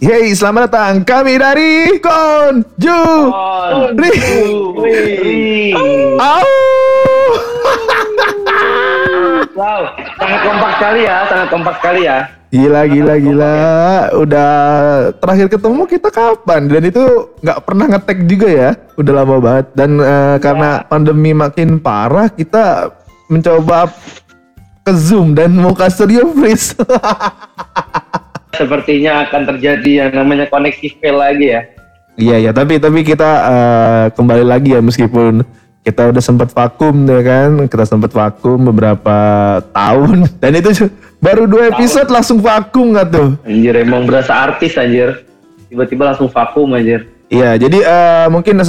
Hey, selamat datang. Kami dari Konju. Ri. Au. Wow, sangat kompak sekali ya, sangat kompak sekali ya. Gila, gila, gila. Udah terakhir ketemu kita kapan? Dan itu nggak pernah ngetek juga ya. Udah lama banget. Dan eh, karena pandemi makin parah, kita mencoba ke Zoom dan mau ke studio freeze. Sepertinya akan terjadi yang namanya koneksi fail lagi ya. Iya ya, tapi tapi kita eh, kembali lagi ya meskipun kita udah sempat vakum ya kan, kita sempat vakum beberapa tahun dan itu baru dua episode langsung vakum nggak tuh? Anjir emang berasa artis anjir. Tiba-tiba langsung vakum anjir. Iya, jadi eh, mungkin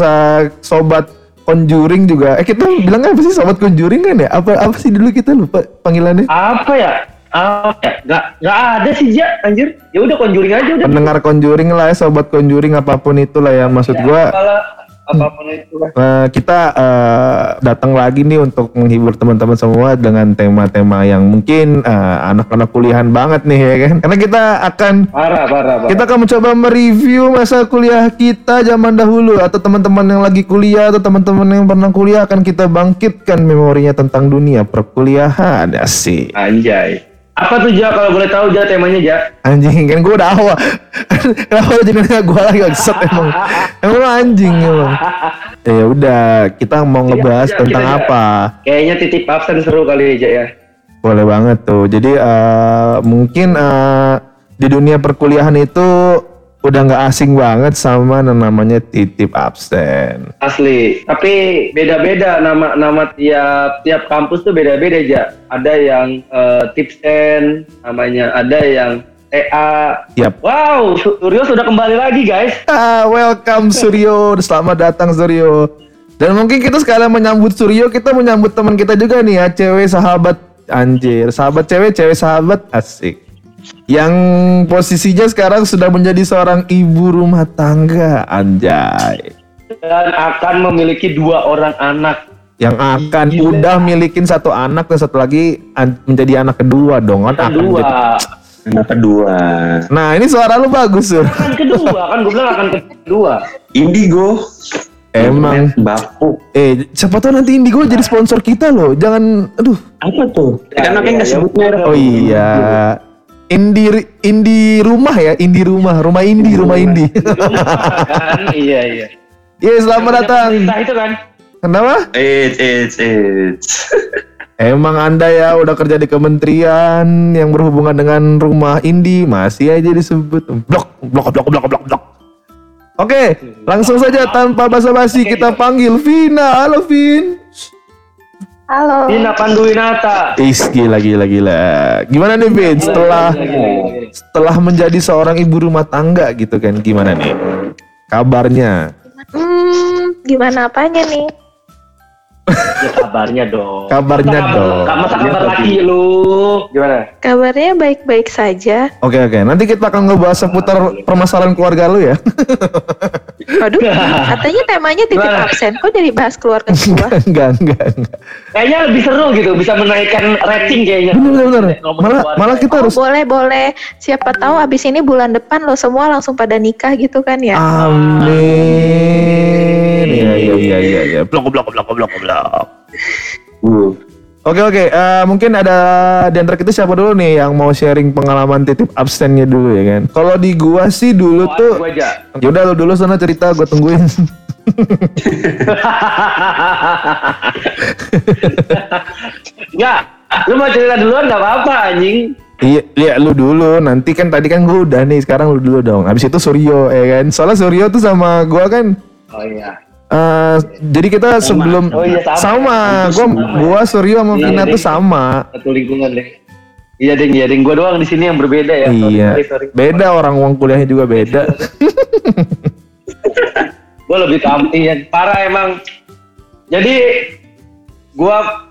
sobat Conjuring juga. Eh kita bilang apa sih sobat Conjuring kan ya? Apa apa sih dulu kita lupa panggilannya? Apa ya? Apa ya? Gak, gak ada sih Ja, anjir. Ya udah conjuring aja udah. Pendengar Conjuring lah ya, sobat Conjuring apa pun itulah ya maksud gua. Kalau apa pun itu lah. Eh, kita eh, datang lagi nih untuk menghibur teman-teman semua dengan tema-tema yang mungkin eh, anak-anak kuliahan banget nih ya kan. Karena kita akan Parah, parah, parah. kita akan mencoba mereview masa kuliah kita zaman dahulu atau teman-teman yang lagi kuliah atau teman-teman yang pernah kuliah akan kita bangkitkan memorinya tentang dunia perkuliahan. Asik. Anjay. Apa tuh Ja kalau boleh tahu Ja temanya Ja? Anjing kan gue udah awal. Kenapa jadi nanya gue lagi set emang. Emang lu anjing emang. Ya udah, kita mau ngebahas Iya, tentang iya, iya. apa? Kayaknya titip absen seru kali Ja ya. Boleh banget tuh. Jadi eh, mungkin eh, di dunia perkuliahan itu udah nggak asing banget sama namanya titip absen. Asli. Tapi beda-beda nama nama tiap tiap kampus tuh beda-beda aja. Ada yang eh, tipsen namanya, ada yang TA. Yap. Wow, Suryo sudah kembali lagi guys. Ah, welcome Suryo. Selamat datang Suryo. Dan mungkin kita sekalian menyambut Suryo, kita menyambut teman kita juga nih ya, cewek sahabat anjir, sahabat cewek, cewek sahabat asik. Yang posisinya sekarang sudah menjadi seorang ibu rumah tangga, anjay. Dan akan memiliki dua orang anak. Yang akan Gila. udah milikin satu anak dan satu lagi an- menjadi anak kedua dong kan akan Kedua. menjadi- Anak kedua. Nah, ini suara lu bagus, Sur. Akan kedua kan gue bilang akan kedua. Indigo. Emang Bapu. eh siapa tahu nanti Indigo jadi sponsor kita loh. Jangan aduh. Apa tuh? Kan Ya, makanya nggak ya, sebutnya. ya. Oh iya. Indi Indi rumah ya, Indi rumah, rumah Indi, rumah Indi. kan? Iya iya. Iya, selamat datang. Pemerintah itu kan. Kenapa? Eits, eits, eits. Emang Anda ya udah kerja di kementerian yang berhubungan dengan rumah Indi, masih aja disebut blok, blok, blok, blok, blok, blok. Oke, langsung saja tanpa basa-basi kita panggil Vina. Halo Vin. Halo. Dina Panduwinata. Is gila gila gila. Gimana nih Vin setelah setelah menjadi seorang ibu rumah tangga gitu kan gimana nih? Kabarnya? Hmm, gimana apanya nih? Ya kabarnya dong. Kabarnya Masa dong. kabar- Masa kabar laki lu? Gimana? Kabarnya baik-baik saja. Oke oke, nanti kita akan ngebahas seputar permasalahan keluarga lu ya. Waduh, katanya temanya titip Gimana? absen. Kok jadi bahas keluarga gua? enggak enggak enggak. Kayaknya lebih seru gitu, bisa menaikkan rating kayaknya. Bener. Ngomongin Malah malah kita Oh, harus boleh, boleh. Siapa tahu abis ini bulan depan lo semua langsung pada nikah gitu kan ya? Amin. Iya iya iya iya iya. Blok blok blok blok blok. Uh, Oke oke, Eh, mungkin ada di antara kita siapa dulu nih yang mau sharing pengalaman titip absennya dulu ya kan? Kalau di gua sih dulu Oh, tuh, gua aja. yaudah lu dulu sana cerita, gue tungguin. Enggak, lu mau cerita duluan gak apa-apa anjing. Iya, iya lu dulu. Nanti kan tadi kan gue udah nih, sekarang lu dulu dong. Habis itu Suryo ya kan. Soalnya Suryo tuh sama gua kan Oh iya. Eh jadi kita sebelum Oh iya, sama. sama, gua gua Suryo sama Iya, Vina iya. tuh sama. Satu lingkungan deh. Iya ding, iya ding. Gua doang di sini yang berbeda ya. Iya. sorry, sorry. Beda orang uang kuliahnya juga beda. gue lebih kamping ya parah emang jadi gua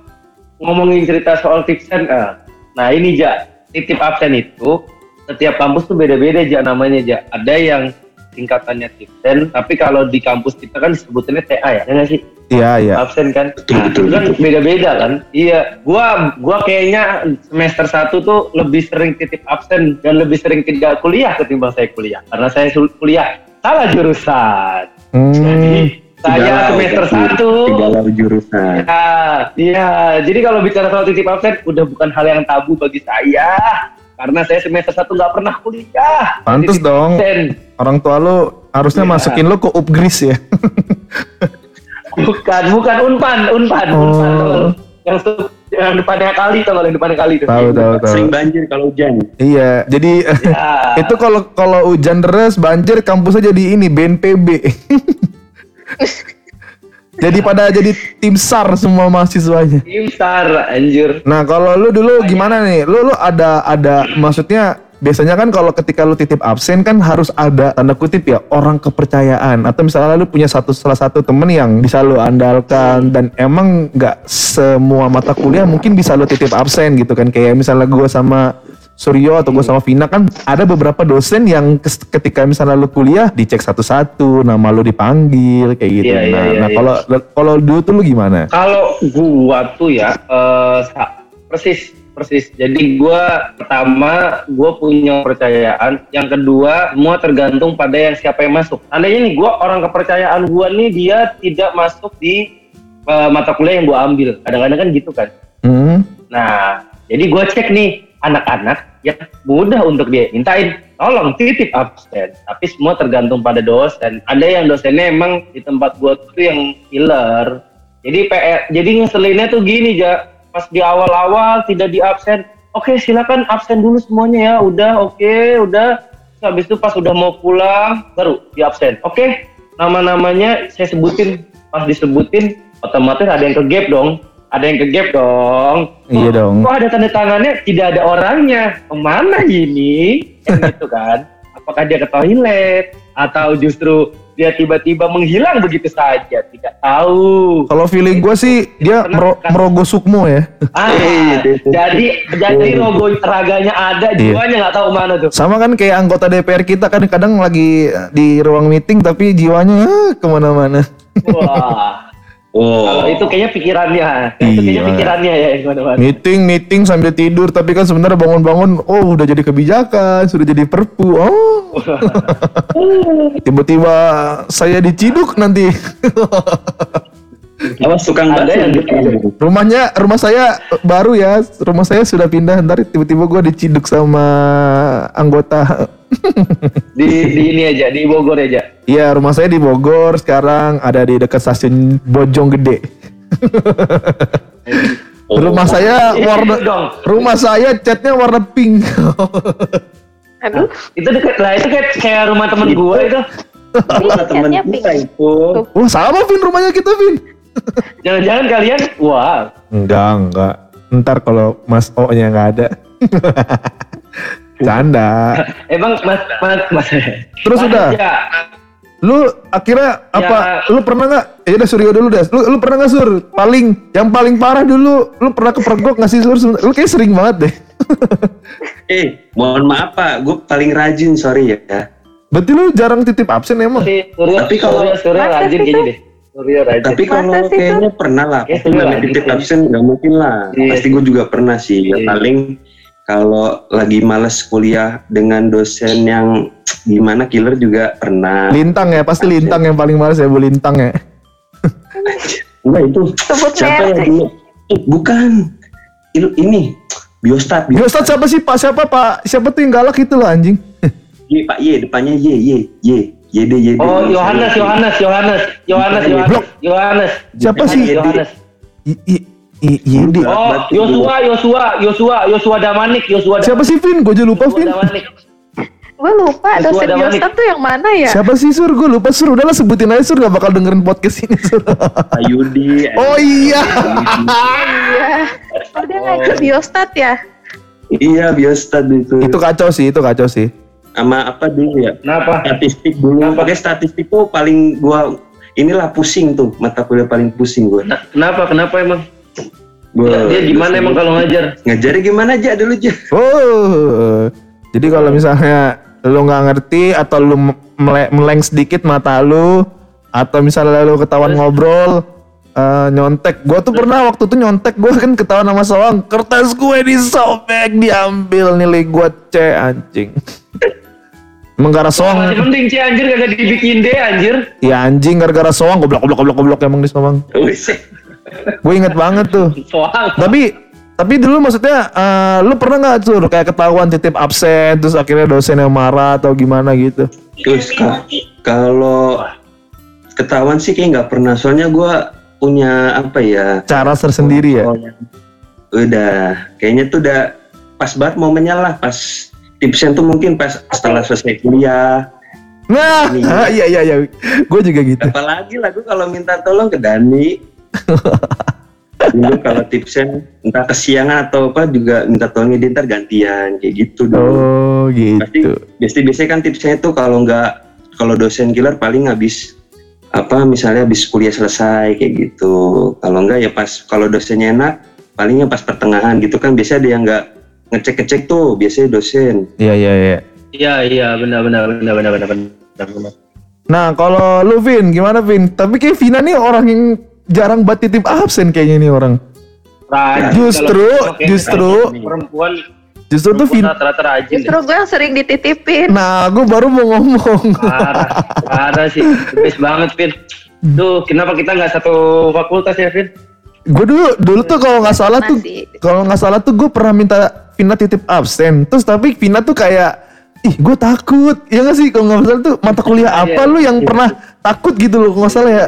ngomongin cerita soal tipsen eh, nah ini ja titip absen itu setiap kampus tuh beda-beda ja namanya ja ada yang singkatannya tipsen, tapi kalau di kampus kita kan sebutannya TA ya, ya nggak sih? Iya, iya. Absen kan? Betul, Nah, betul, itu kan beda-beda kan? Iya, gua gua kayaknya semester 1 tuh lebih sering titip absen dan lebih sering tidak kuliah ketimbang saya kuliah. Karena saya kuliah salah jurusan. Hmm, Jadi saya semester lalu, 1 Tiga lalu jurusan. Ya, iya. Jadi kalau bicara soal titip absen, udah bukan hal yang tabu bagi saya. Karena saya semester satu nggak pernah kuliah. Pantes dong. absen. orang tua lu harusnya Iya. masukin lu ke upgris ya. Bukan, bukan unpan, unpan, Oh. unpan. Yang, yang depannya kali, lu? yang depannya kali tuh. tahu, tahu, tahu. Sering banjir kalau hujan. Iya, jadi Ya. itu kalau kalau hujan deras banjir kampusnya jadi ini BNPB. jadi pada jadi tim SAR semua mahasiswanya. Tim SAR, anjir. Nah, kalau lu dulu gimana nih? Lu lu ada ada maksudnya biasanya kan kalau ketika lu titip absen kan harus ada tanda kutip ya orang kepercayaan atau misalnya lu punya satu salah satu temen yang bisa lu andalkan dan emang nggak semua mata kuliah mungkin bisa lu titip absen gitu kan kayak misalnya gua sama Suryo atau gue sama Vina kan ada beberapa dosen yang ketika misalnya lu kuliah dicek satu-satu nama lu dipanggil kayak gitu. Iya, iya, nah, iya, nah iya. kalau kalau dulu tuh lu gimana? Kalau gua tuh ya, sa- persis persis. Jadi gua pertama gua punya kepercayaan. Yang kedua semua tergantung pada yang siapa yang masuk. Andainya nih gua orang kepercayaan gua nih dia tidak masuk di eh, mata kuliah yang gua ambil. Kadang-kadang kan gitu kan. Hmm? Nah, jadi gua cek nih anak-anak yang mudah untuk dia mintain tolong titip absen. Tapi semua tergantung pada dosen. Ada yang dosennya emang di tempat gua tuh yang killer. Jadi PR, jadi ngeselinnya tuh gini ja, pas di awal-awal tidak di absen. Oke silakan absen dulu semuanya ya. Udah oke udah. Terus habis itu pas udah mau pulang baru di absen. Oke nama-namanya saya sebutin. Pas disebutin otomatis ada yang ke gap dong. Ada yang ke gap dong. Iya dong. Kok ada tanda tangannya tidak ada orangnya? Ke mana ini? Kan gitu kan? Apakah dia ke toilet atau justru dia tiba-tiba menghilang begitu saja? Tidak tahu. Kalau feeling gue sih dia mero- merogoh sukmo ya. Ah, jadi jadi logo raganya ada, Iya. jiwanya nggak tahu mana tuh. Sama kan kayak anggota DPR kita kan kadang lagi di ruang meeting tapi jiwanya eh, ke mana-mana. Wah, Oh. kalau itu kayaknya pikirannya, itu kayaknya Iya. pikirannya ya mana-mana. Meeting, meeting sambil tidur tapi kan sebenarnya bangun-bangun oh udah jadi kebijakan, sudah jadi perpu. Oh. Tiba-tiba saya diciduk nanti. Awas tukang Ada bakso yang gitu. Rumahnya rumah saya baru ya. Rumah saya sudah pindah ntar tiba-tiba gua diciduk sama anggota Di, di ini aja, di Bogor aja. Iya, rumah saya di Bogor sekarang ada di dekat stasiun Bojonggede. rumah saya warna rumah saya catnya warna pink. Aduh, Itu dekat lah, itu kayak, kayak rumah temen gue itu. Sama temen kita itu. Wah, sama Vin rumahnya kita, Vin. Jangan-jangan kalian, wah, Enggak, enggak. Ntar kalau Mas O-nya nggak ada. Canda. emang mas, mas, mas. Terus Mas, udah? Ya, Lu akhirnya apa? Ya. Lu pernah nggak? Ya udah Suryo dulu deh. Lu, lu pernah nggak Sur? Paling yang paling parah dulu. Lu pernah kepergok nggak sih Sur? Lu kayak sering banget deh. Eh, mohon maaf Pak, gue paling rajin sorry ya. Berarti lu jarang titip absen emang? Suryo, Tapi kalau- Suryo, Suryo rajin Sur? deh. Suryo rajin. Tapi kalau kayaknya pernah lah, Kayak pasti namanya titip gitu. absen nggak mungkin lah. Iya. Pasti gue juga pernah sih. Ya, Iya. paling kalau lagi males kuliah dengan dosen yang gimana killer juga pernah. Lintang ya, pasti Lintang yang paling males ya Bu Lintang ya. Enggak itu Sebut siapa yang dulu? Eh, bukan. Ini, ini Biostat, Ya Ustadz siapa sih Pak? Siapa Pak? Siapa tuh yang galak itu loh anjing? Y, Pak Y, depannya Y, Y, Y, YD, YD. Oh, Yohanes, Yohanes, Yohanes, Yohanes, Yohanes. Siapa sih? Yohanes. I, i, i, Yedi. Oh, Yosua, Yosua, Yosua, Yosua Damanik, Yosua Damanik. Siapa sih Vin? Gue aja lupa Yosua Vin. Gue lupa dosen manik. tuh yang mana ya? Siapa sih Sur? Gue lupa Sur. Udahlah sebutin aja Sur. Gak bakal dengerin podcast ini Sur. Ayudi. oh iya. Iya. Oh, dia ngajar biostat ya? Iya, Biostat itu. itu kacau sih. Itu kacau sih. Sama apa dulu ya? Kenapa? Statistik dulu. Kenapa? Pakai statistik tuh paling gua inilah pusing tuh mata kuliah paling pusing gua. Nah, Kenapa? Kenapa emang? Gua- Dia gimana emang kalau ngajar? ngajarnya gimana aja dulu aja. Oh. Jadi kalau misalnya lu nggak ngerti atau lu mele- meleng sedikit mata lu atau misalnya lu ketahuan ngobrol eh, nyontek gua tuh pernah waktu itu nyontek gua kan ketahuan sama soang kertas gue disobek diambil nilai gua C anjing emang gara soang Masih mending sih anjir kagak dibikin deh anjir. ya anjing gara-gara soang goblok goblok goblok goblok emang di soang gue inget banget tuh Soal. tapi tapi dulu maksudnya eh, lu pernah nggak tuh kayak ketahuan titip absen terus akhirnya dosen yang marah atau gimana gitu Terus kalau ketahuan sih kayak nggak pernah. Soalnya gua punya apa ya? cara tersendiri ya Udah, kayaknya tuh udah pas banget momennya lah. Pas tipsnya tuh mungkin pas setelah selesai kuliah. nah Iya. iya iya iya gue juga gitu Apalagi lah gua kalau minta tolong ke Dani. Dulu kalau tipsnya entah kesiangan atau apa juga minta tolongnya dia ntar gantian kayak gitu dulu. oh Pasti gitu biasanya biasanya kan tipsnya itu kalau nggak kalau dosen killer paling habis apa misalnya habis kuliah selesai kayak gitu. Kalau nggak ya pas kalau dosennya enak palingnya pas pertengahan gitu kan biasanya ada yang nggak ngecek-ngecek tuh biasanya dosen. iya iya iya Iya iya benar benar benar benar benar benar. benar. nah kalau lu Vin gimana Vin tapi kayak Vina nih orang yang jarang buat titip absen kayaknya nih orang Rajin Justru- justru- perempuan justru tuh Vin rata-rata rajin. Justru gue yang sering dititipin. nah gue baru mau ngomong Parah, parah sih. Best banget, Vin. Tuh, kenapa kita nggak satu fakultas ya, Vin? gue dulu dulu tuh kalau nggak salah tuh kalau nggak salah tuh gue pernah minta Vina titip absen. Terus tapi Vina tuh kayak ih gue takut. Ya nggak sih? Kalau nggak salah tuh mata kuliah apa lu yang pernah takut gitu loh kalau nggak salah ya?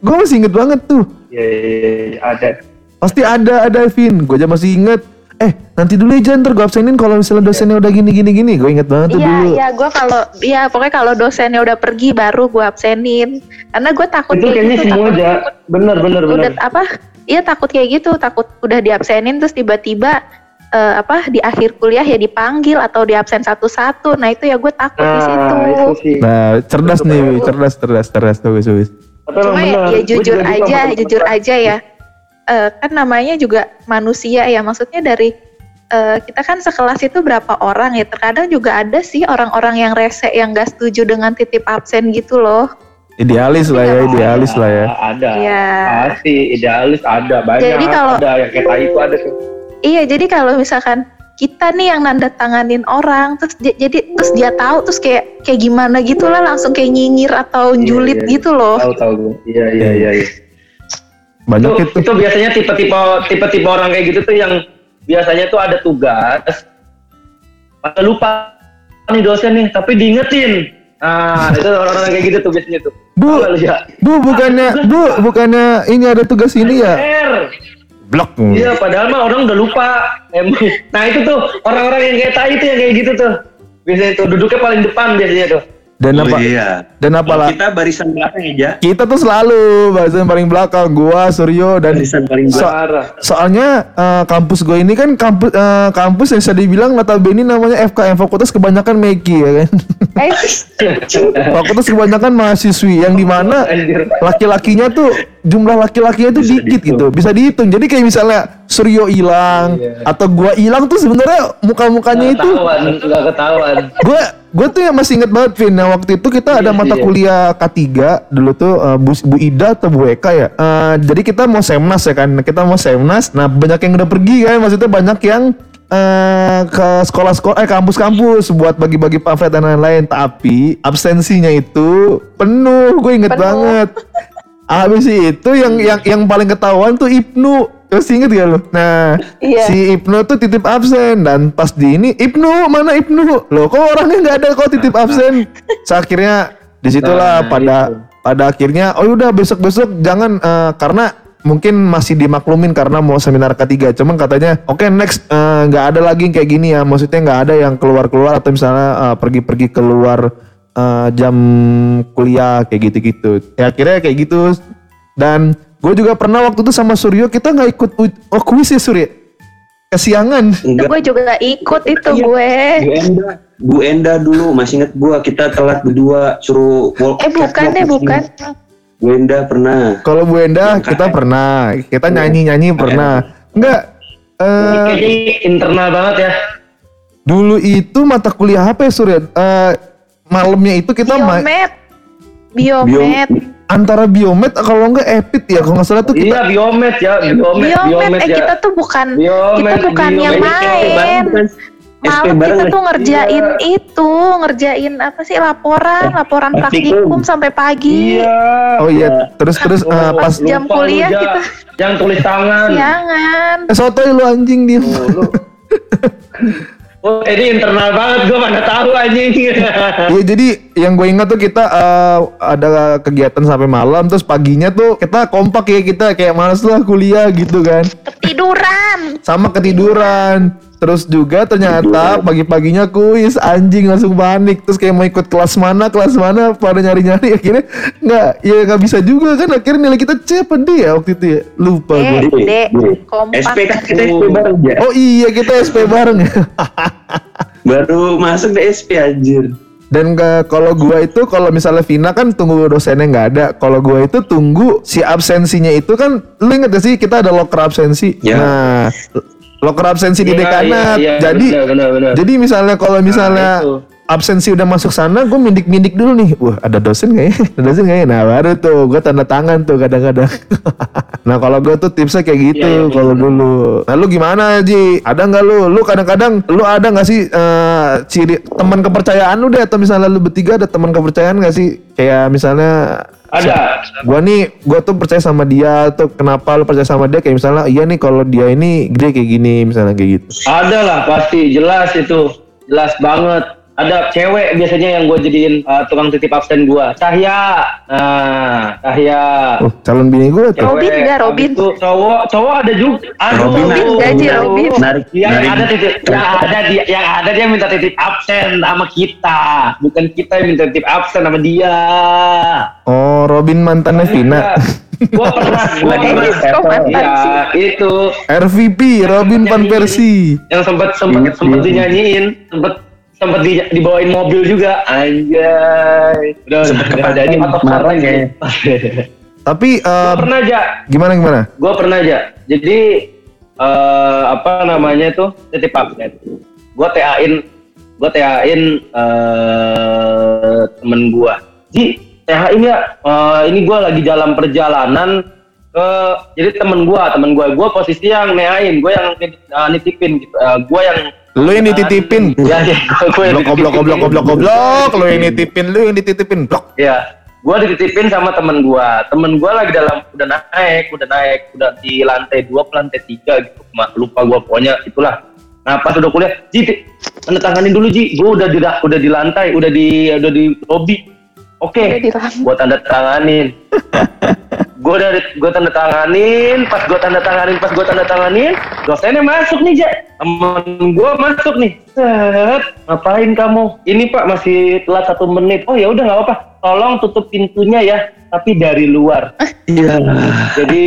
Gue masih inget banget tuh. Iya, iya, iya, ada. pasti ada ada Vin. Gue aja masih inget. Eh nanti dulu aja ntar gue absenin kalau misalnya dosennya udah gini gini gini. Gue inget banget tuh Iya, dulu. iya, gue kalau, iya pokoknya kalau dosennya udah pergi baru gue absenin. Karena gue takut Itu kayak kayaknya gitu, semua aja. Bener, bener, udah bener. apa? Iya takut kayak gitu, takut udah diabsenin terus tiba-tiba eh, apa di akhir kuliah ya dipanggil atau diabsen satu-satu. Nah itu ya gue takut di situ. Nah, itu sih. nah cerdas nih Wi. cerdas cerdas cerdas wis wis Cuma ya, ya jujur juga gitu aja, jujur temen-temen. aja ya. Eh, kan namanya juga manusia ya, maksudnya dari eh, kita kan sekelas itu berapa orang ya. Terkadang juga ada sih orang-orang yang rese yang gak setuju dengan titip absen gitu loh. idealis lah ya idealis lah ya Ada. Iya. Pasti idealis ada banyak. Jadi kalau- ada yang kayak itu ada tuh. Iya, jadi kalau misalkan kita nih yang nanda tanganin orang, terus dia, jadi terus dia tahu terus kayak kayak gimana gitu lah, langsung kayak nyinyir atau Iya, julid iya. gitu loh. Tahu tahu. Iya iya iya. iya. banyak itu, itu itu biasanya tipe-tipe tipe-tipe orang kayak gitu tuh yang biasanya tuh ada tugas pada lupa nih dosen nih tapi diingetin nah itu orang-orang kayak gitu tuh biasanya tuh Bu. Tahu nggak lu, ya bu bukannya bu bukannya ini ada tugas ini ya blok. Iya padahal mah orang udah lupa. Nah itu tuh orang-orang yang kayak tai itu yang kayak gitu tuh. Biasanya tuh duduknya paling depan biasanya tuh dan Oh apa iya. dan apalah Kita barisan belakang aja. kita tuh selalu bahasan paling belakang gua Suryo dan Barisan paling So- belakang. soalnya eh, kampus gue ini kan kampus eh, kampus yang bisa dibilang notabene namanya FKM Fakultas Kebanyakan Meki ya kan Eh, Fakultas kebanyakan mahasiswi yang di mana laki-lakinya tuh jumlah laki-lakinya tuh Bisa dikit dihitung. gitu bisa dihitung jadi kayak misalnya Suryo hilang atau gua hilang tuh sebenarnya muka-mukanya itu ketahuan nggak ketahuan gue gue tuh yang masih inget banget Vin. Nah waktu itu kita ada Iya, mata iya. kuliah K3 dulu tuh eh, Bu, Bu Ida atau Bu Eka ya. Eh, jadi kita mau semnas ya kan. Kita mau semnas. Nah banyak yang udah pergi kan. Maksudnya banyak yang eh ke sekolah-sekolah eh kampus-kampus buat bagi-bagi pamflet dan lain-lain. Tapi absensinya itu penuh. Gue inget Penuh. banget. Habis itu yang yang yang paling ketahuan tuh Ibnu masih inget ya lo? Nah, Iya. si Ibnu tuh titip absen dan pas di ini Ibnu mana Ibnu? Loh kok orangnya nggak ada kok titip absen? Seakhirnya di situlah Nah, pada pada akhirnya oh udah besok besok jangan eh, karena mungkin masih dimaklumin karena mau seminar ketiga cuman katanya oke next eh, nggak ada lagi yang kayak gini ya maksudnya nggak ada yang keluar keluar atau misalnya eh, pergi-pergi keluar eh, jam kuliah kayak gitu-gitu ya akhirnya kayak gitu dan gue juga pernah waktu itu sama Suryo kita nggak ikut oh, kuis ya Suryo kesiangan Enggak. gue juga ikut itu gue. Bu Enda, Bu Enda dulu masih inget gua kita telat berdua suruh walk Eh bukan deh, bukan. Bu Enda pernah. kalau Bu Enda Yang kita pernah kita nyanyi nyanyi pernah enggak eh kayaknya internal banget ya Dulu itu mata kuliah apa ya Surya? Eh, malamnya itu kita ma- Biomed. Biomed. Antara biomed kalau enggak epit ya kalau nggak salah tuh kita Iya biomed ya, biomed, Biomed. biomed Eh ya. kita tuh bukan Biomed, kita bukan biomed. yang main. Malam kita tuh ngerjain Iya. itu, ngerjain apa sih laporan, laporan praktikum. sampai pagi. Iya. oh iya terus terus eh, Oh, pas jam lupa lu, kuliah Ja. kita. Yang tulis tangan. Siangan. eh, sotoy lu anjing dia Oh, lu. Oh, ini internal banget, gue mana tahu anjing. Iya jadi yang gue ingat tuh kita eh, ada kegiatan sampai malam terus paginya tuh kita kompak ya kita kayak males lah kuliah gitu kan Ketiduran. Sama ketiduran terus juga ternyata pagi-paginya kuis anjing langsung panik terus kayak mau ikut kelas mana kelas mana pada nyari-nyari akhirnya nggak ya nggak bisa juga kan akhirnya nilai kita C apa D ya waktu itu ya lupa Eh, gue Dek. kompak. SP kan kita SP bareng ya. oh iya kita SP bareng ya Baru masuk di SP anjir. Dan ke- kalau gua itu kalau misalnya Vina kan tunggu dosennya nggak ada. Kalau gua itu tunggu si absensinya itu kan lu inget gak sih kita ada locker absensi. Ya. Nah, locker absensi di Iya, dekanat. iya, iya, jadi benar, benar, benar. jadi misalnya kalau misalnya itu. Absensi udah masuk sana, gue mindik-mindik dulu nih. Wah, ada dosen nggak ya? Ada dosen nggak ya? Nah, baru tuh gue tanda tangan tuh kadang-kadang. nah, kalau gue tuh tipsnya kayak gitu Iya, iya, kalau dulu. Nah, lu gimana, Ji? Ada nggak lu? Lu kadang-kadang lu ada nggak sih eh, ciri teman kepercayaan lu deh atau misalnya lu bertiga ada teman kepercayaan nggak sih? Kayak misalnya Ada. gua nih gua tuh percaya sama dia tuh kenapa lu percaya sama dia kayak misalnya iya nih kalau dia ini dia kayak gini misalnya kayak gitu Ada lah pasti jelas itu jelas banget. Ada cewek biasanya yang gue jadiin uh, tukang titip absen gue. Cahya, nah Cahya. oh calon bini gua tuh Robin nggak, Habis Robin? itu cowok, cowok ada juga. Aduh, Robin Robin nggak, Ji, aduh. Robin? Narik, Yang narik. ada titip, yang ada dia, yang ada dia minta titip absen sama kita, bukan kita yang minta titip absen sama dia. oh Robin mantannya Vina Gue pernah, gue Lagi pernah. mantan Iya, sih? itu RVP Robin Van Persie yang sempat sempat sempat dinyanyiin, sempat sempat di, dibawain mobil juga, anjay. Udah, Sempet kepancing, jadi otot kemarin ya. tapi Gue eh, pernah aja, gimana gimana gue pernah aja. Jadi eh apa namanya tuh titip absen. Gue TA-in, gue TA-in eh temen gue. Ji, TA-in ya. eh, ini gue lagi dalam perjalanan ke jadi temen gue, temen gue, gue posisi yang neain, gue yang eh, nitipin gitu, gue yang lu yang dititipin Ya, ya, gue, yang goblok goblok goblok goblok lu yang dititipin lu yang dititipin blok Ya, gue dititipin sama temen gue. Temen gue lagi dalam udah naik, udah naik, udah di lantai dua, ke lantai tiga gitu. Lupa gue pokoknya itulah. Nah pas udah kuliah, Ji, tanda tanganin dulu Ji. Gue udah di udah di lantai, udah di udah di lobby. Oke, lantai. gue tanda tanganin. gue dari gue tanda tanganin, pas gue tanda tanganin, pas gue tanda tanganin, dosennya masuk nih, Ja. Temen gue masuk nih. Set, ngapain kamu? Ini Pak masih telat satu menit. Oh ya udah nggak apa-apa. Tolong tutup pintunya ya, tapi dari luar. Iya. Jadi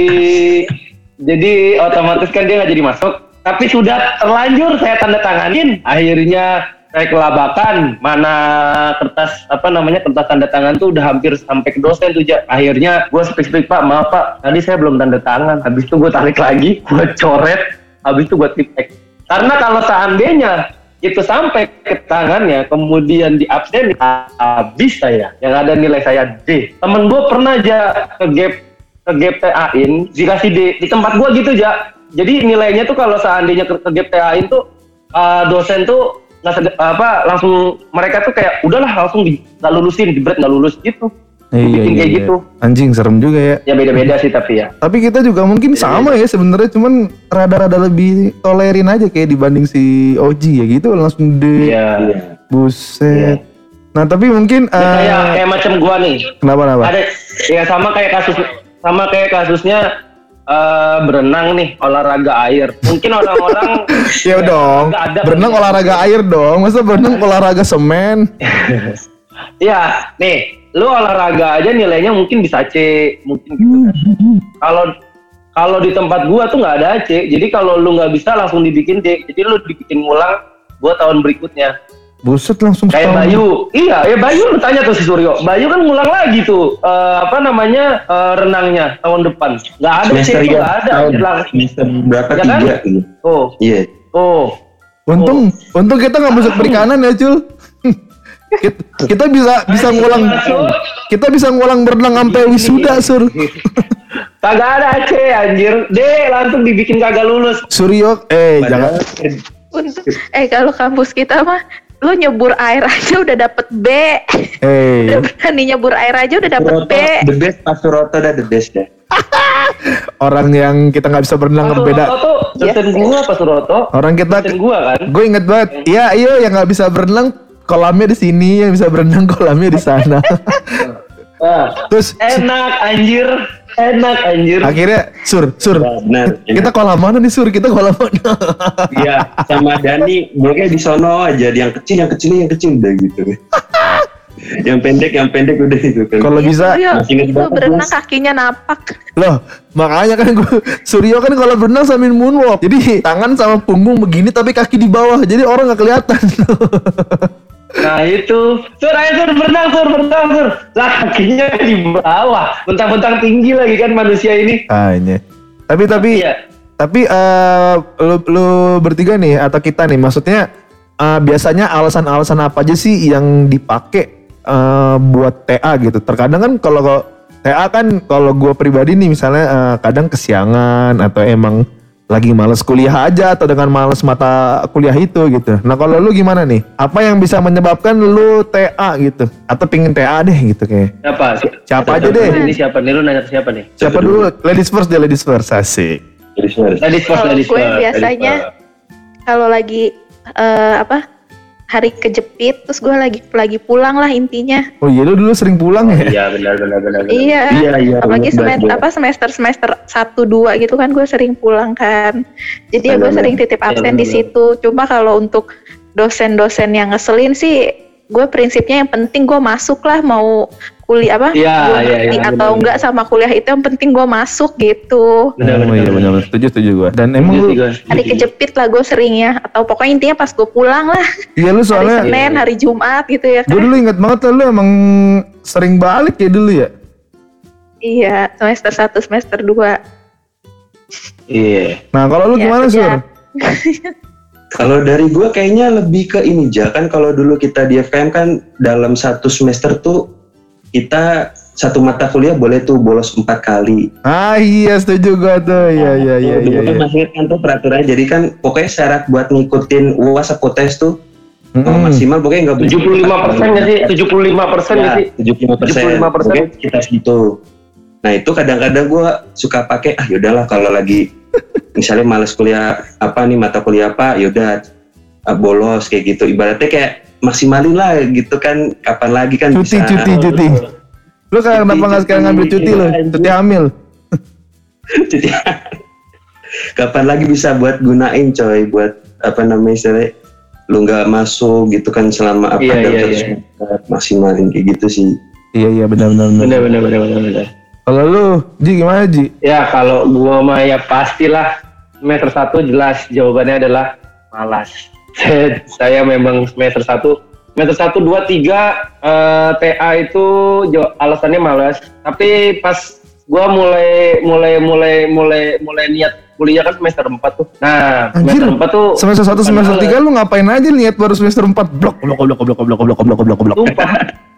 jadi otomatis kan dia nggak jadi masuk. Tapi sudah terlanjur saya tanda tanganin. Akhirnya saya kelabakan mana kertas apa namanya kertas tanda tangan tuh udah hampir sampai ke dosen tuh Ja. Akhirnya gue speak pak maaf pak tadi saya belum tanda tangan. Habis itu gue tarik lagi, gue coret. Habis itu gue tipek. Karena kalau seandainya itu sampai ke tangannya kemudian di absen habis saya yang ada nilai saya D temen gue pernah aja ke gap ke gap TA-in dikasih D di tempat gue gitu aja jadi nilainya tuh kalau seandainya ke, ke gap TA-in tuh uh, dosen tuh nggak sede- apa langsung mereka tuh kayak udahlah langsung di, nggak lulusin jebret nggak lulus gitu iya iya, kayak iya. gitu. anjing serem juga ya ya beda-beda sih tapi ya Tapi kita juga mungkin sama ya sebenarnya cuman rada-rada lebih tolerin aja kayak dibanding si Oji ya gitu langsung de ya buset. Nah tapi mungkin Ya, eh, kayak kayak macam gua nih kenapa kenapa? ada ya sama kayak kasus sama kayak kasusnya eh, berenang nih olahraga air mungkin orang-orang Ya dong, ada berenang olahraga air dong. Masa berenang olahraga semen? Iya, nih, lu olahraga aja nilainya mungkin bisa C, mungkin gitu kan. Kalau kalau di tempat gua tuh nggak ada C, jadi kalau lu nggak bisa langsung dibikin D, jadi lu dibikin ngulang buat tahun berikutnya. Buset langsung Kayak setahun. Bayu, iya, ya Bayu lu tanya tuh si Suryo, Bayu kan ngulang lagi tuh, eh, apa namanya eh, renangnya tahun depan, nggak ada Semester ya. nggak ada, tahun. Semester berapa Ya kan? tiga gitu. Oh, Iya. oh, Untung, untung kita nggak masuk perikanan ya, Cul. kita, kita bisa bisa ngulang kita bisa ngulang berenang sampai wisuda, Sur. Kagak ada C anjir. D langsung dibikin kagak lulus. Suryo, eh jangan Untuk, eh kalau kampus kita mah lu nyebur air aja udah dapet B. eh Udah berani nyebur air aja udah dapet Suroto, B. the best Pak Suroto dah the best dah. orang yang kita nggak bisa berenang Pak beda. Suroto tuh dosen gua Pak Suroto. Orang kita gua kan. gue inget banget. Iya, iya yang nggak bisa berenang kolamnya di sini, yang bisa berenang kolamnya di sana. Ah, Terus enak anjir. Enak anjir. akhirnya sur sur Benar. kita kolam mana nih sur kita kolam mana Iya, sama Dani, mereka di sono aja, yang kecil, yang kecil, yang kecil udah gitu. yang pendek, yang pendek udah itu kan. kalau bisa inget itu berenang kakinya napak. loh makanya kan gue Suryo kan kalau berenang sambil moonwalk jadi tangan sama punggung begini tapi kaki di bawah jadi orang nggak kelihatan Nah itu, sur ayo sur berenang sur berenang sur. Lah kakinya di bawah, bentang-bentang tinggi lagi kan manusia ini. Hanya. tapi tapi Iya. tapi eh lu, lu bertiga nih atau kita nih maksudnya eh, biasanya alasan-alasan apa aja sih yang dipakai eh, buat TA gitu terkadang kan kalau TA kan kalau gue pribadi nih misalnya eh, kadang kesiangan atau emang lagi males kuliah aja atau dengan males mata kuliah itu gitu. Nah kalau lu gimana nih? Apa yang bisa menyebabkan lu TA gitu? Atau pingin TA deh gitu kayak? Siapa? Siapa aja deh? Ini siapa nih? Lu nanya ke siapa nih? Siapa dulu? Ladies first deh, ladies first. Asik. Ladies first, Kalau ladies gue first. biasanya ladies kalau lagi eh, apa hari kejepit terus gue lagi lagi pulang lah intinya. Oh iya lu dulu sering pulang ya? Iya benar benar benar. benar. Iya. Iya, iya. Apalagi bener semester apa semester semester satu dua gitu kan gue sering pulang kan. Jadi ya gue sering titip absen di situ. Cuma kalau untuk dosen-dosen yang ngeselin sih gue prinsipnya yang penting gue masuk lah mau kuliah apa Iya, gue iya, ngerti iya, atau enggak sama kuliah itu yang penting gue masuk gitu. Benar, oh benar, iya benar. benar setuju setuju gua. Dan emang Setuju lu sih gua. Hari kejepit lah gue seringnya atau pokoknya intinya pas gue pulang lah iya lu hari soalnya Senin hari Jumat gitu ya gue kan. dulu inget banget lu emang sering balik ya dulu ya. Iya semester 1 semester 2 Iya. Nah kalau lu Ya, gimana sur? sejak- Kalau dari gue kayaknya lebih ke ini ja kan kalau dulu kita di FKM kan dalam satu semester tuh kita satu mata kuliah boleh tuh bolos empat kali. Ah iya setuju gua tuh. Iya iya iya Dulu iya. kan iya. masih kan tuh peraturannya jadi kan pokoknya syarat buat ngikutin UAS atau tes tuh oh, maksimal pokoknya nggak boleh 75 persen nggak sih? 75 persen nggak sih? tujuh puluh persen 75%. kita segitu nah itu kadang-kadang gue suka pakai ah yaudahlah kalau lagi misalnya males kuliah apa nih mata kuliah apa yaudah ah, bolos kayak gitu ibaratnya kayak maksimalin lah gitu kan kapan lagi kan Cuti bisa cuti cuti. Lu kan kenapa nggak sekarang ngambil cuti lu? Cuti hamil. Cuti. kapan lagi bisa buat gunain coy buat apa namanya istilahnya lu nggak masuk gitu kan selama apa Iya, iya, iya. maksimalin kayak gitu sih Iya iya benar benar benar. Benar benar benar benar benar. Kalau lu Ji gimana Ji? Ya kalau gua mah ya pastilah semester satu jelas jawabannya adalah malas. Saya, saya memang semester satu semester satu dua tiga eh, TA itu alasannya malas. Tapi pas gua mulai mulai mulai mulai mulai niat kuliah kan semester 4 tuh. Nah, Anjir, semester 4 tuh Semester 1 bukan semester malas. 3 lu ngapain aja lihat baru semester 4 blok blok blok blok blok blok blok blok blok. Sumpah.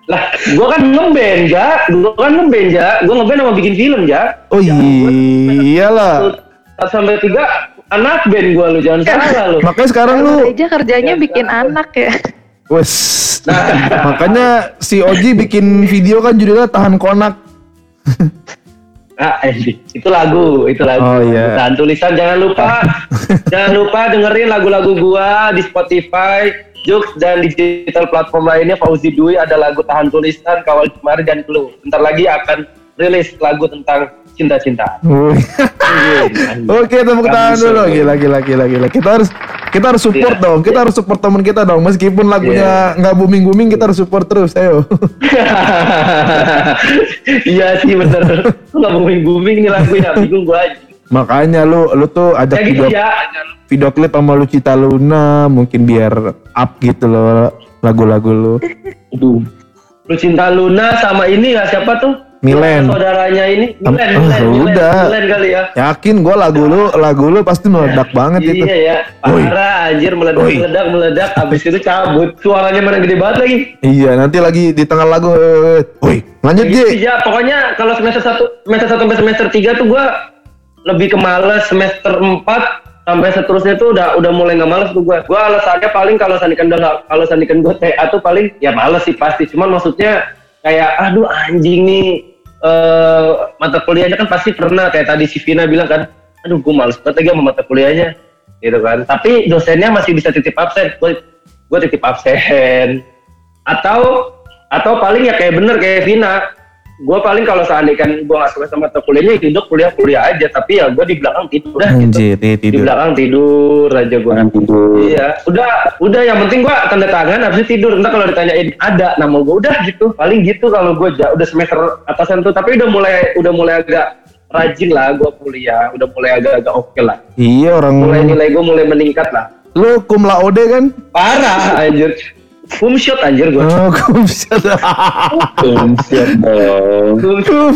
lah, gua kan ngeband, ja. Gua kan ngeband, ja. Gua ngeband sama bikin film, ja. Oh iyalah. Sampai tiga anak band gua lu jangan salah lu. Makanya sekarang lu aja kerjanya bikin anak ya. wes makanya si Oji bikin video kan judulnya tahan konak. Ah, eh, itu lagu, itu lagu. Oh, iya. Dan tulisan jangan lupa, jangan lupa dengerin lagu-lagu gua di Spotify, Jux dan digital platform lainnya Fauzi Dwi ada lagu tahan tulisan kawal kemarin dan clue. Bentar lagi akan rilis lagu tentang cinta-cinta. Wih. Oke, tepuk tangan dulu. Gila, gila, gila, gila. Kita harus kita harus support Iya. dong. Kita harus support teman kita dong. Meskipun lagunya nggak booming booming, kita harus support terus. Ayo. Iya sih bener. Nggak booming booming nih lagunya, bingung gua aja. Makanya lu lu tuh ajak Ya gitu video ya. video klip sama Lucita Luna mungkin biar up gitu loh lagu-lagu lu. Aduh. Lu cinta Luna sama ini nggak siapa tuh? Milen. Saudaranya ini Milen, ah, Milen, Milen, udah. Milen kali ya. Yakin gue lagu lu, lagu lu pasti meledak banget itu. Iya ya, parah anjir meledak Woi. meledak meledak abis itu cabut. Suaranya mana gede banget lagi. Iya, nanti lagi di tengah lagu. eh, Woi, lanjut Gitu, Ji. ya, pokoknya kalau semester 1 semester 1 sampai semester 3 tuh gua lebih ke males semester 4 sampai seterusnya tuh udah udah mulai nggak males tuh gua. Gua alasannya paling kalau sandikan udah kalau sandikan gua TA tuh paling ya males sih pasti. Cuman maksudnya kayak aduh anjing nih eh mata kuliahnya kan pasti pernah kayak tadi si Vina bilang kan, aduh gua males banget lagi sama mata kuliahnya gitu kan. Tapi dosennya masih bisa titip absen. Gua, gua titip absen atau atau paling ya kayak bener kayak Vina gue paling kalau seandainya gue nggak suka sama mata kuliahnya ya hidup kuliah kuliah aja. Tapi ya gue di belakang tidur dah gitu. Anjir, di tidur. belakang tidur aja gue Orang tidur. iya udah udah. Yang penting gue tanda tangan habis tidur. Entah kalau ditanyain ada nama gue udah gitu. Paling gitu kalau gue udah semester atasan tuh. Tapi udah mulai udah mulai agak rajin lah gue kuliah. Udah mulai agak-agak oke lah. Iya mulai orang nilai gue mulai meningkat lah. Lu kum laude kan? parah anjir home shot anjir gue Oh, kum shot. Hmm, siap dong. shot.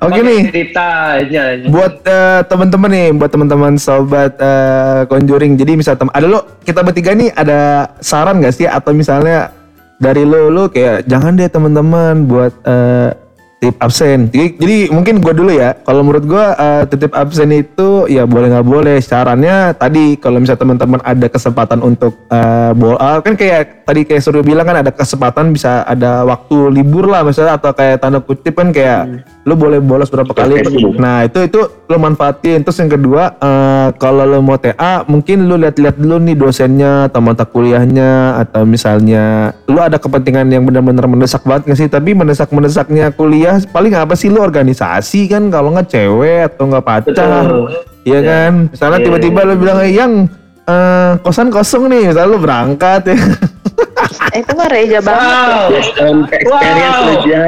Oke nih, ditanya buat eh, teman-teman nih, buat teman-teman sobat eh, Conjuring. Jadi misal tem ada lo kita bertiga nih ada saran gak sih atau misalnya dari lo lo kayak jangan deh teman-teman buat eh, titip absen. Jadi, jadi mungkin gua dulu ya. Kalau menurut gua eh, titip absen itu ya boleh nggak boleh. Sarannya tadi kalau misal teman-teman ada kesempatan untuk eh, bol ah, kan kayak tadi kayak suruh bilang kan ada kesempatan bisa ada waktu libur lah misalnya atau kayak tanda kutip kan kayak lo boleh bolos berapa kali. Facebook. Nah itu itu lo manfaatin. Terus yang kedua eh, kalau lo mau TA mungkin lo lihat-lihat dulu nih dosennya atau mata kuliahnya atau misalnya lo ada kepentingan yang benar-benar mendesak banget nggak sih? Tapi mendesak-mendesaknya kuliah paling apa sih lo organisasi kan kalau nggak cewek atau nggak pacar, Betul. iya kan? Misalnya Iya, tiba-tiba lo bilang "Eh, yang eh, kosan kosong nih, misalnya lo berangkat ya. Eh, itu mah reja banget wow Based on experience Wow. aja.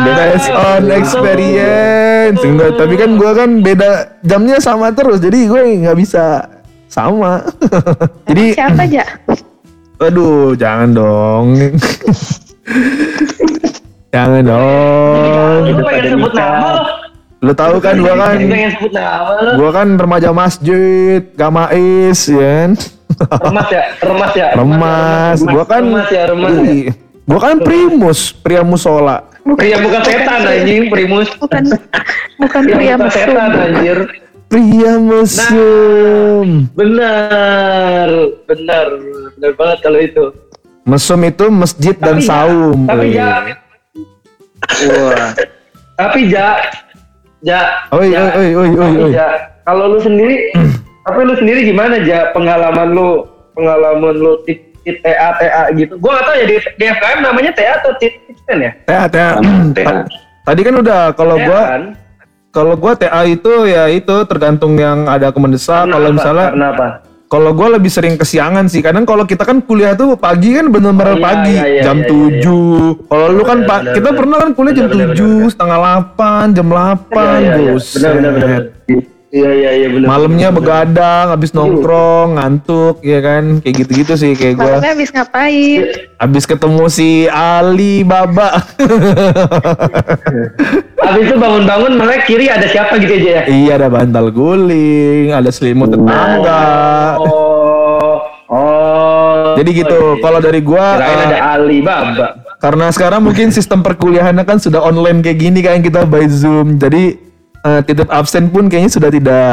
Based on experience. Enggak, tapi kan gua kan beda jamnya sama terus, jadi gue nggak bisa sama. jadi, Siapa aja? aduh, jangan dong. jangan dong. lu pengen sebut nama lo Lu tahu kan gua kan, gua kan remaja masjid, gamais, ya kan? Remas ya remas ya Remas, gua kan, remas ya remas ya. Gua kan primus, pria musola. pria bukan setan anjing primus Bukan bukan pria pria bukan setan anjir Pria mesum. benar benar benar banget kalau itu Mesum itu masjid dan Tapi ja- saum. tapi ja wah tapi ja ja Oi, Ja. oi, oi, oi, oi. Ja, kalau lu sendiri tapi lu sendiri gimana ja pengalaman lu pengalaman lu tit, tit TA TA gitu gua gak tahu ya di, di FKM namanya TA atau tit tit ya TA, TA. Tadi kan udah kalau gua kan? kalau gua TA itu ya itu tergantung yang ada aku mendesak. Karena Kalau misalnya Karena apa? kalau gua lebih sering kesiangan sih. Kadang kalau kita kan kuliah tuh pagi kan bener-bener Oh, iya, pagi iya, iya, jam iya, iya, 7. Kalau lu kan pak kita pernah kan kuliah jam Benar, benar, 7, benar. setengah 8, jam 8, Iya, iya, iya. buset. Benar, benar, benar. Iya iya iya benar. Malamnya begadang, habis nongkrong, ngantuk, ya kan? Kayak gitu-gitu sih kayak gua. Malamnya habis ngapain? Habis ketemu si Ali Baba. Habis itu bangun-bangun melek kiri ada siapa gitu aja ya? iya ada bantal guling, ada selimut tetangga. Oh, oh. Jadi gitu. iya. Kalau dari gua Kirain eh, ada Ali Baba. karena sekarang mungkin sistem perkuliahannya kan sudah online kayak gini kan kita by Zoom. Jadi eh, titip absen pun kayaknya sudah tidak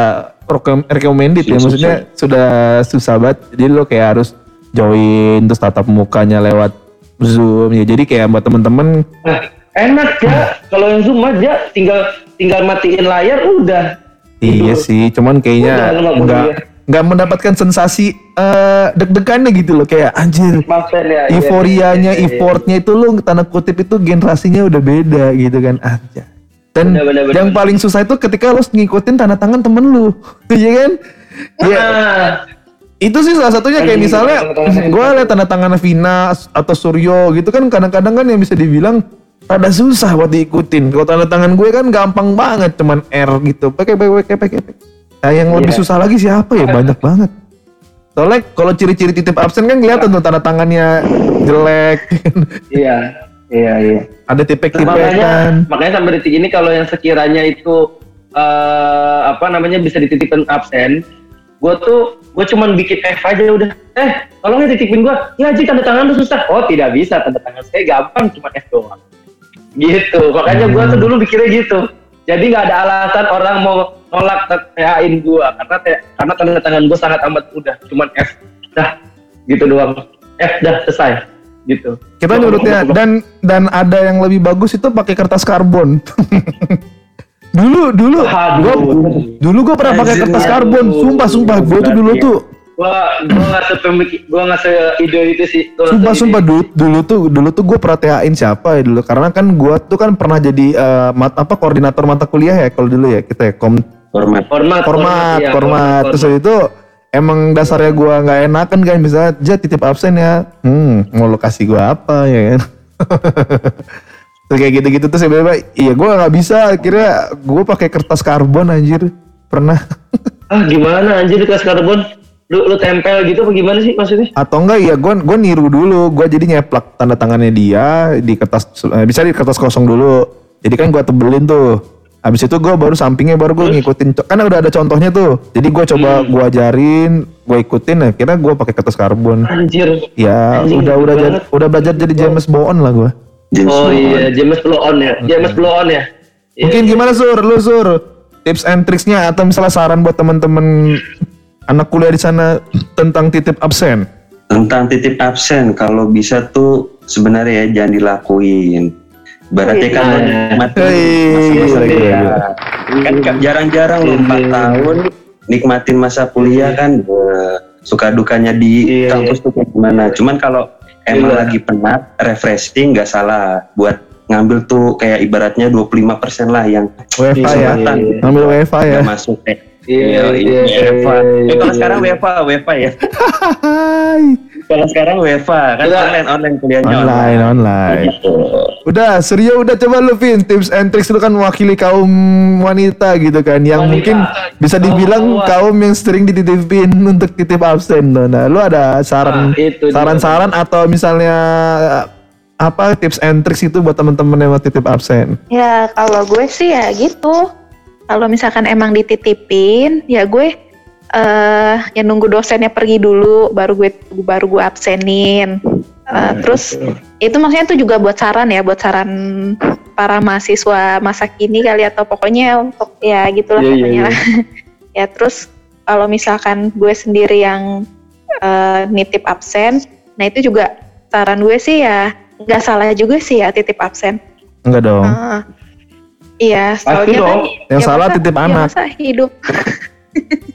recommended ya. Susah. Maksudnya sudah susah banget. Jadi lo kayak harus join terus tatap mukanya lewat Zoom ya. Jadi kayak buat temen-temen Nah, enak ya. Kalau yang Zoom aja tinggal tinggal matiin layar udah. Iya sih, cuman kayaknya Udah, nggak nggak kuliah. nggak mendapatkan sensasi eh, deg-degannya gitu loh kayak anjir. Ya. iya, Euforianya, iya, iya, iya. effortnya itu lo tanda kutip itu generasinya udah beda gitu kan aja. Dan Bener, bener, bener. yang paling susah itu ketika lo ngikutin tanda tangan temen lu, iya kan? Iya. Nah, Itu sih salah satunya kayak Anjing, misalnya tanda tangan. gue liat tanda tangan Vina atau Suryo gitu kan kadang-kadang kan yang bisa dibilang rada susah buat diikutin. Kalau tanda tangan gue kan gampang banget cuman R gitu. Pakai pakai pakai pakai. pakai. Nah, yang lebih Iya. susah lagi siapa ya? Banyak banget. Soalnya kalau ciri-ciri titip absen kan kelihatan tuh tanda tangannya jelek. iya. Iya, iya. Ada makanya tipek-tipekan. makanya sampai detik ini kalau yang sekiranya itu eh apa namanya bisa dititipin absen gue tuh gue cuman bikin F aja udah. Eh tolong ya titipin gue ya Ji tanda tangan lu susah. Oh tidak bisa. Tanda tangan saya gampang cuma F doang. Gitu. Makanya gue tuh dulu pikirnya gitu. Jadi nggak ada alasan orang mau nolak THA-in gue karena te- karena tanda tangan gue sangat amat mudah. Cuman F. Dah. Gitu doang. F dah. Selesai gitu. Kita nyurutnya dan dan ada yang lebih bagus itu pakai kertas karbon. dulu dulu Aduh. gua dulu gua pernah pakai kertas karbon, sumpah sumpah gua tuh dulu tuh gua gua nggak sepemikir gua nggak seide itu sih. Gua sumpah sumpah dulu dulu tuh dulu tuh gua pernah THA-in siapa ya dulu? Karena kan gua tuh kan pernah jadi eh, mat, apa koordinator mata kuliah ya kalau dulu ya kita ya kom Format. format format iya, format terus habis itu emang dasarnya gua nggak enakan kan misalnya ja titip absen ya. Hmm mau lokasi gua apa ya kan? Terus kayak gitu-gitu terus tiba-tiba iya gua nggak bisa. Akhirnya gua pakai kertas karbon anjir. Pernah. Ah gimana anjir kelas karbon? Lu lu tempel gitu apa gimana sih maksudnya? Atau enggak ya gua gua niru dulu. Gua jadi nyeplak tanda tangannya dia di kertas eh, bisa di kertas kosong dulu. Jadi kan gua tebelin tuh habis itu gua baru sampingnya baru gua ngikutin kan udah ada contohnya tuh. Jadi gua coba gua ajarin gua ikutin akhirnya gua pakai kertas karbon. Anjir. Ya Anjing, udah udah jadi, banget. udah belajar jadi James Bond lah gua. James oh Bond. iya James on ya? James blow on ya Iya. mungkin gimana sur? Lu sur? Tips and tricksnya atau misalnya saran buat teman-teman anak kuliah di sana tentang titip absen? Tentang titip absen, kalau bisa tuh sebenarnya ya jangan dilakuin. Berarti kan lo nikmatin. Hei, masa-masa gila, kuliah. gila. Kan ka- jarang-jarang lo 4 Iya. tahun nikmatin masa kuliah kan eh, suka dukanya di Iya. kampus tuh kayak gimana. Cuman kalau emang Iya. lagi penat, refreshing nggak salah buat ngambil tuh kayak ibaratnya 25% lah yang WFA ya iya. ngambil WFA ya masuk eh, Iya, iya, iya, kalau iya. sekarang WFA, WFA ya. Kalau sekarang WFA kan Udah. online online kuliahnya online online Gitu. Udah, Suryo udah coba lu Vin, tips and tricks lu kan mewakili kaum wanita gitu kan yang Wanita. mungkin bisa dibilang Kaum kaum yang sering dititipin untuk titip absen tuh. Nah, lu ada saran Nah, saran-saran atau misalnya apa tips and tricks itu buat teman-teman yang mau titip absen? Ya kalau gue sih ya gitu. Kalau misalkan emang dititipin, ya gue eh ya nunggu dosennya pergi dulu, baru gue baru gue absenin. Eh, terus itu maksudnya itu juga buat saran ya, buat saran para mahasiswa masa kini kali atau pokoknya untuk ya gitulah Iya, iya, pokoknya iya. lah. ya terus kalau misalkan gue sendiri yang eh, nitip absen, nah itu juga saran gue sih ya nggak salah juga sih ya titip absen. Enggak dong. Ah, iya, Pasti soalnya kan dong. Yang salah titip ya anak. masa hidup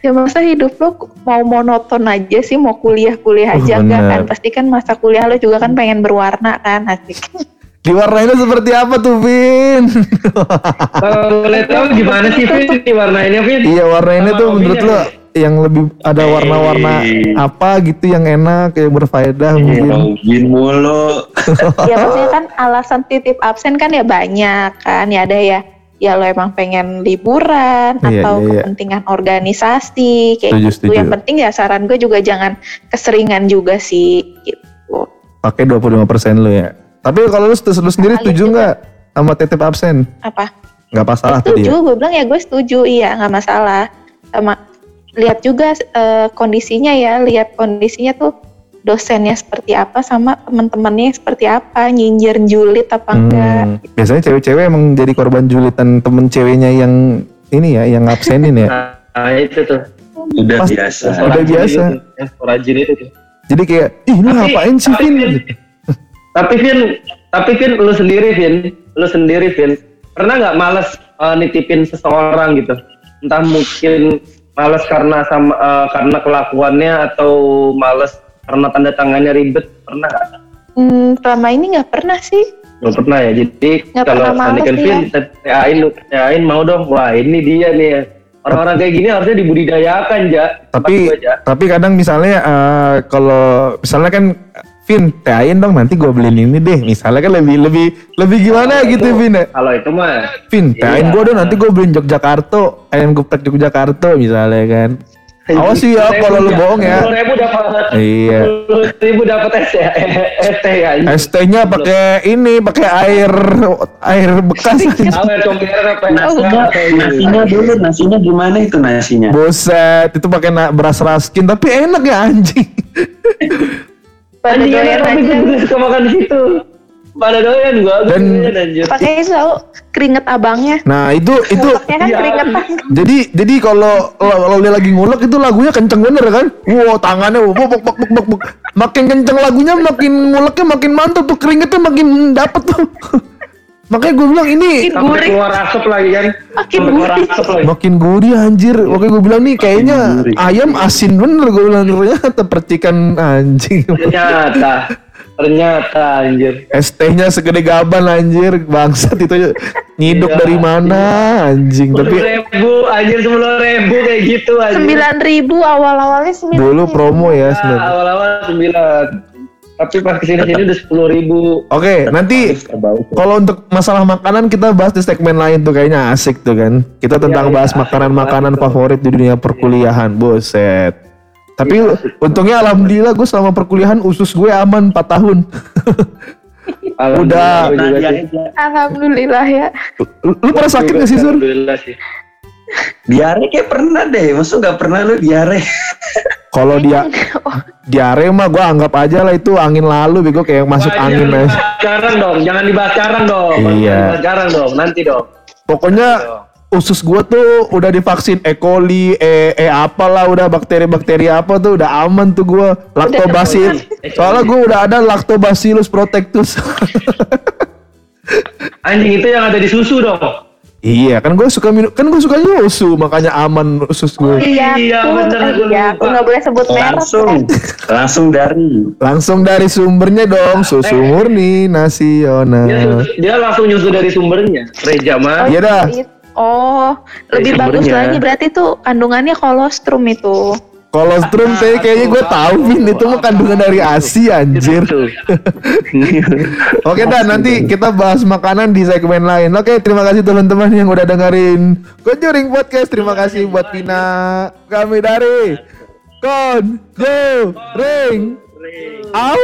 ya masa hidup lo mau monoton aja sih mau kuliah-kuliah Oh, aja enggak kan pasti kan masa kuliah lo juga kan pengen berwarna kan asik Diwarnainnya seperti apa tuh, Vin? Kalau boleh tahu gimana sih Vin diwarnainnya Vin? iya, warnainnya Sama tuh menurut lu yang lebih ada warna-warna apa gitu yang enak, yang berfaedah mungkin. Login mulu. ya maksudnya kan alasan titip absen kan ya banyak kan ya ada ya ya lo emang pengen liburan Iya, atau iya, iya. kepentingan organisasi kayak Setuju, gitu setuju. yang penting ya saran gue juga jangan keseringan juga sih gitu Pakai 25% lu ya. Tapi kalau lu, lu sendiri Paling setuju nggak sama titip absen? apa Nggak masalah tadi setuju ya? gue bilang ya gue setuju iya nggak masalah sama lihat juga eh, kondisinya ya lihat kondisinya tuh dosennya seperti apa sama teman-temannya seperti apa nyinjir julid apa enggak Hmm, biasanya cewek-cewek emang jadi korban julitan temen ceweknya yang ini ya, yang absenin ya. Nah itu tuh. Udah Pas- biasa. Udah biasa. itu, rajin itu tuh. Jadi kayak, ih lu Tapi- ngapain sih tapi Vin? Tapi Vin, tapi Vin lu sendiri Vin, lu sendiri Vin, pernah nggak males eh, nitipin seseorang gitu? Entah mungkin males karena sama eh, karena kelakuannya atau males karena tanda tangannya ribet, pernah nggak? Hmm, selama ini nggak pernah sih Belum pernah ya. Jadi Nggak kalau pernah males Sonic sih Vin, tain lu, tain mau dong. Wah ini dia nih. ya. Orang-orang kayak gini harusnya dibudidayakan ja. Tapi tapi kadang misalnya eh, kalau misalnya kan Vin, teain dong nanti gue beliin ini deh. Misalnya kan lebih lebih lebih gimana Kalau gitu itu- Vin ya. Kalau itu mah Vin, teain Iya. gue dong nanti gue beliin Yogyakarta, ayam geprek Yogyakarta misalnya kan. Awas sih ya kalau lu bohong ya. Sepuluh ribu dapat. Iya. Ribu dapat ya, ST ya. ST-nya pakai ini, pakai air air bekas. Awet comberan apa? Nasinya, nasinya dulu, nasinya gimana itu nasinya? Buset, itu pakai na- beras raskin tapi enak ya anjing. Pada doyan tapi aja. gue suka makan di situ. Pada doyan gua, gue Dan-. Pakai selalu keringet abangnya. Nah, itu itu kan Iya. keringetan. jadi jadi kalau kalau dia lagi ngulek itu lagunya kenceng bener kan? Wow, tangannya buk buk buk buk, buk. Makin kenceng lagunya makin nguleknya makin mantap tuh keringetnya makin dapet tuh. Makanya gue bilang ini Makin gurih. keluar asap lagi kan. Makin gurih. lagi. makin gurih anjir. Makanya gue bilang nih kayaknya ayam asin bener gue bilang ternyata percikan anjing. Ternyata. Ternyata anjir. ST-nya segede gaban anjir bangsat itu nyiduk Iya. dari mana anjing Sepuluh tapi ribu, anjir sepuluh ribu kayak gitu anjir. Sembilan ribu awal-awalnya sembilan. dulu promo ya Nah, sebenarnya. awal-awal sembilan. Tapi pas ke sini sini udah sepuluh ribu. Oke, nanti kalau untuk masalah makanan kita bahas di segmen lain tuh kayaknya asik tuh kan. Kita tentang iya, bahas makanan-makanan favorit di dunia perkuliahan, buset. Tapi untungnya alhamdulillah gue selama perkuliahan usus gue aman 4 tahun. Udah. Alhamdulillah, Nah, ya. lu, lu pernah sakit gak sih Sur? Alhamdulillah sih. Diare kayak pernah deh, maksud nggak pernah lu diare? Kalau dia diare mah gue anggap aja lah itu angin lalu bego kayak masuk Wah, angin aja. dibahas Sekarang dong, jangan dibahas sekarang dong. Iya. Jangan dibahas sekarang dong, nanti dong. Pokoknya usus gua tuh udah divaksin E. coli, E, e apalah udah bakteri-bakteri apa tuh udah aman tuh gua lactobacillus. Soalnya gua udah ada lactobacillus protectus. Anjing itu yang ada di susu dong. iya, kan gua suka minum, kan gua suka susu makanya aman usus gua. Iya, Iya, bener, eh, iya, lupa. aku nggak boleh sebut merek. Langsung, ya. langsung dari. Langsung dari sumbernya dong, susu murni Dia, nasional. dia langsung nyusu dari sumbernya. Reja mah. Iya dah. It- Oh, lebih bagus sumbernya. lagi berarti tuh kandungannya kolostrum itu. Kolostrum teh kayaknya gua tahu Vin itu mah kandungan dari ASI anjir. Oke dah nanti kita bahas makanan di segmen lain. Oke terima kasih teman-teman yang udah dengerin Conjuring Podcast. Terima kasih buat Pina kami dari Conjuring. Au.